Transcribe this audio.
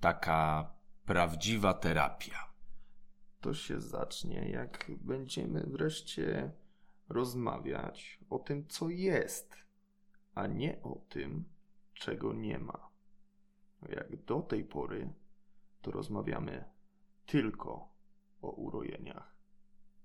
taka prawdziwa terapia? To się zacznie, jak będziemy wreszcie rozmawiać o tym, co jest, a nie o tym, czego nie ma. Jak do tej pory, to rozmawiamy tylko.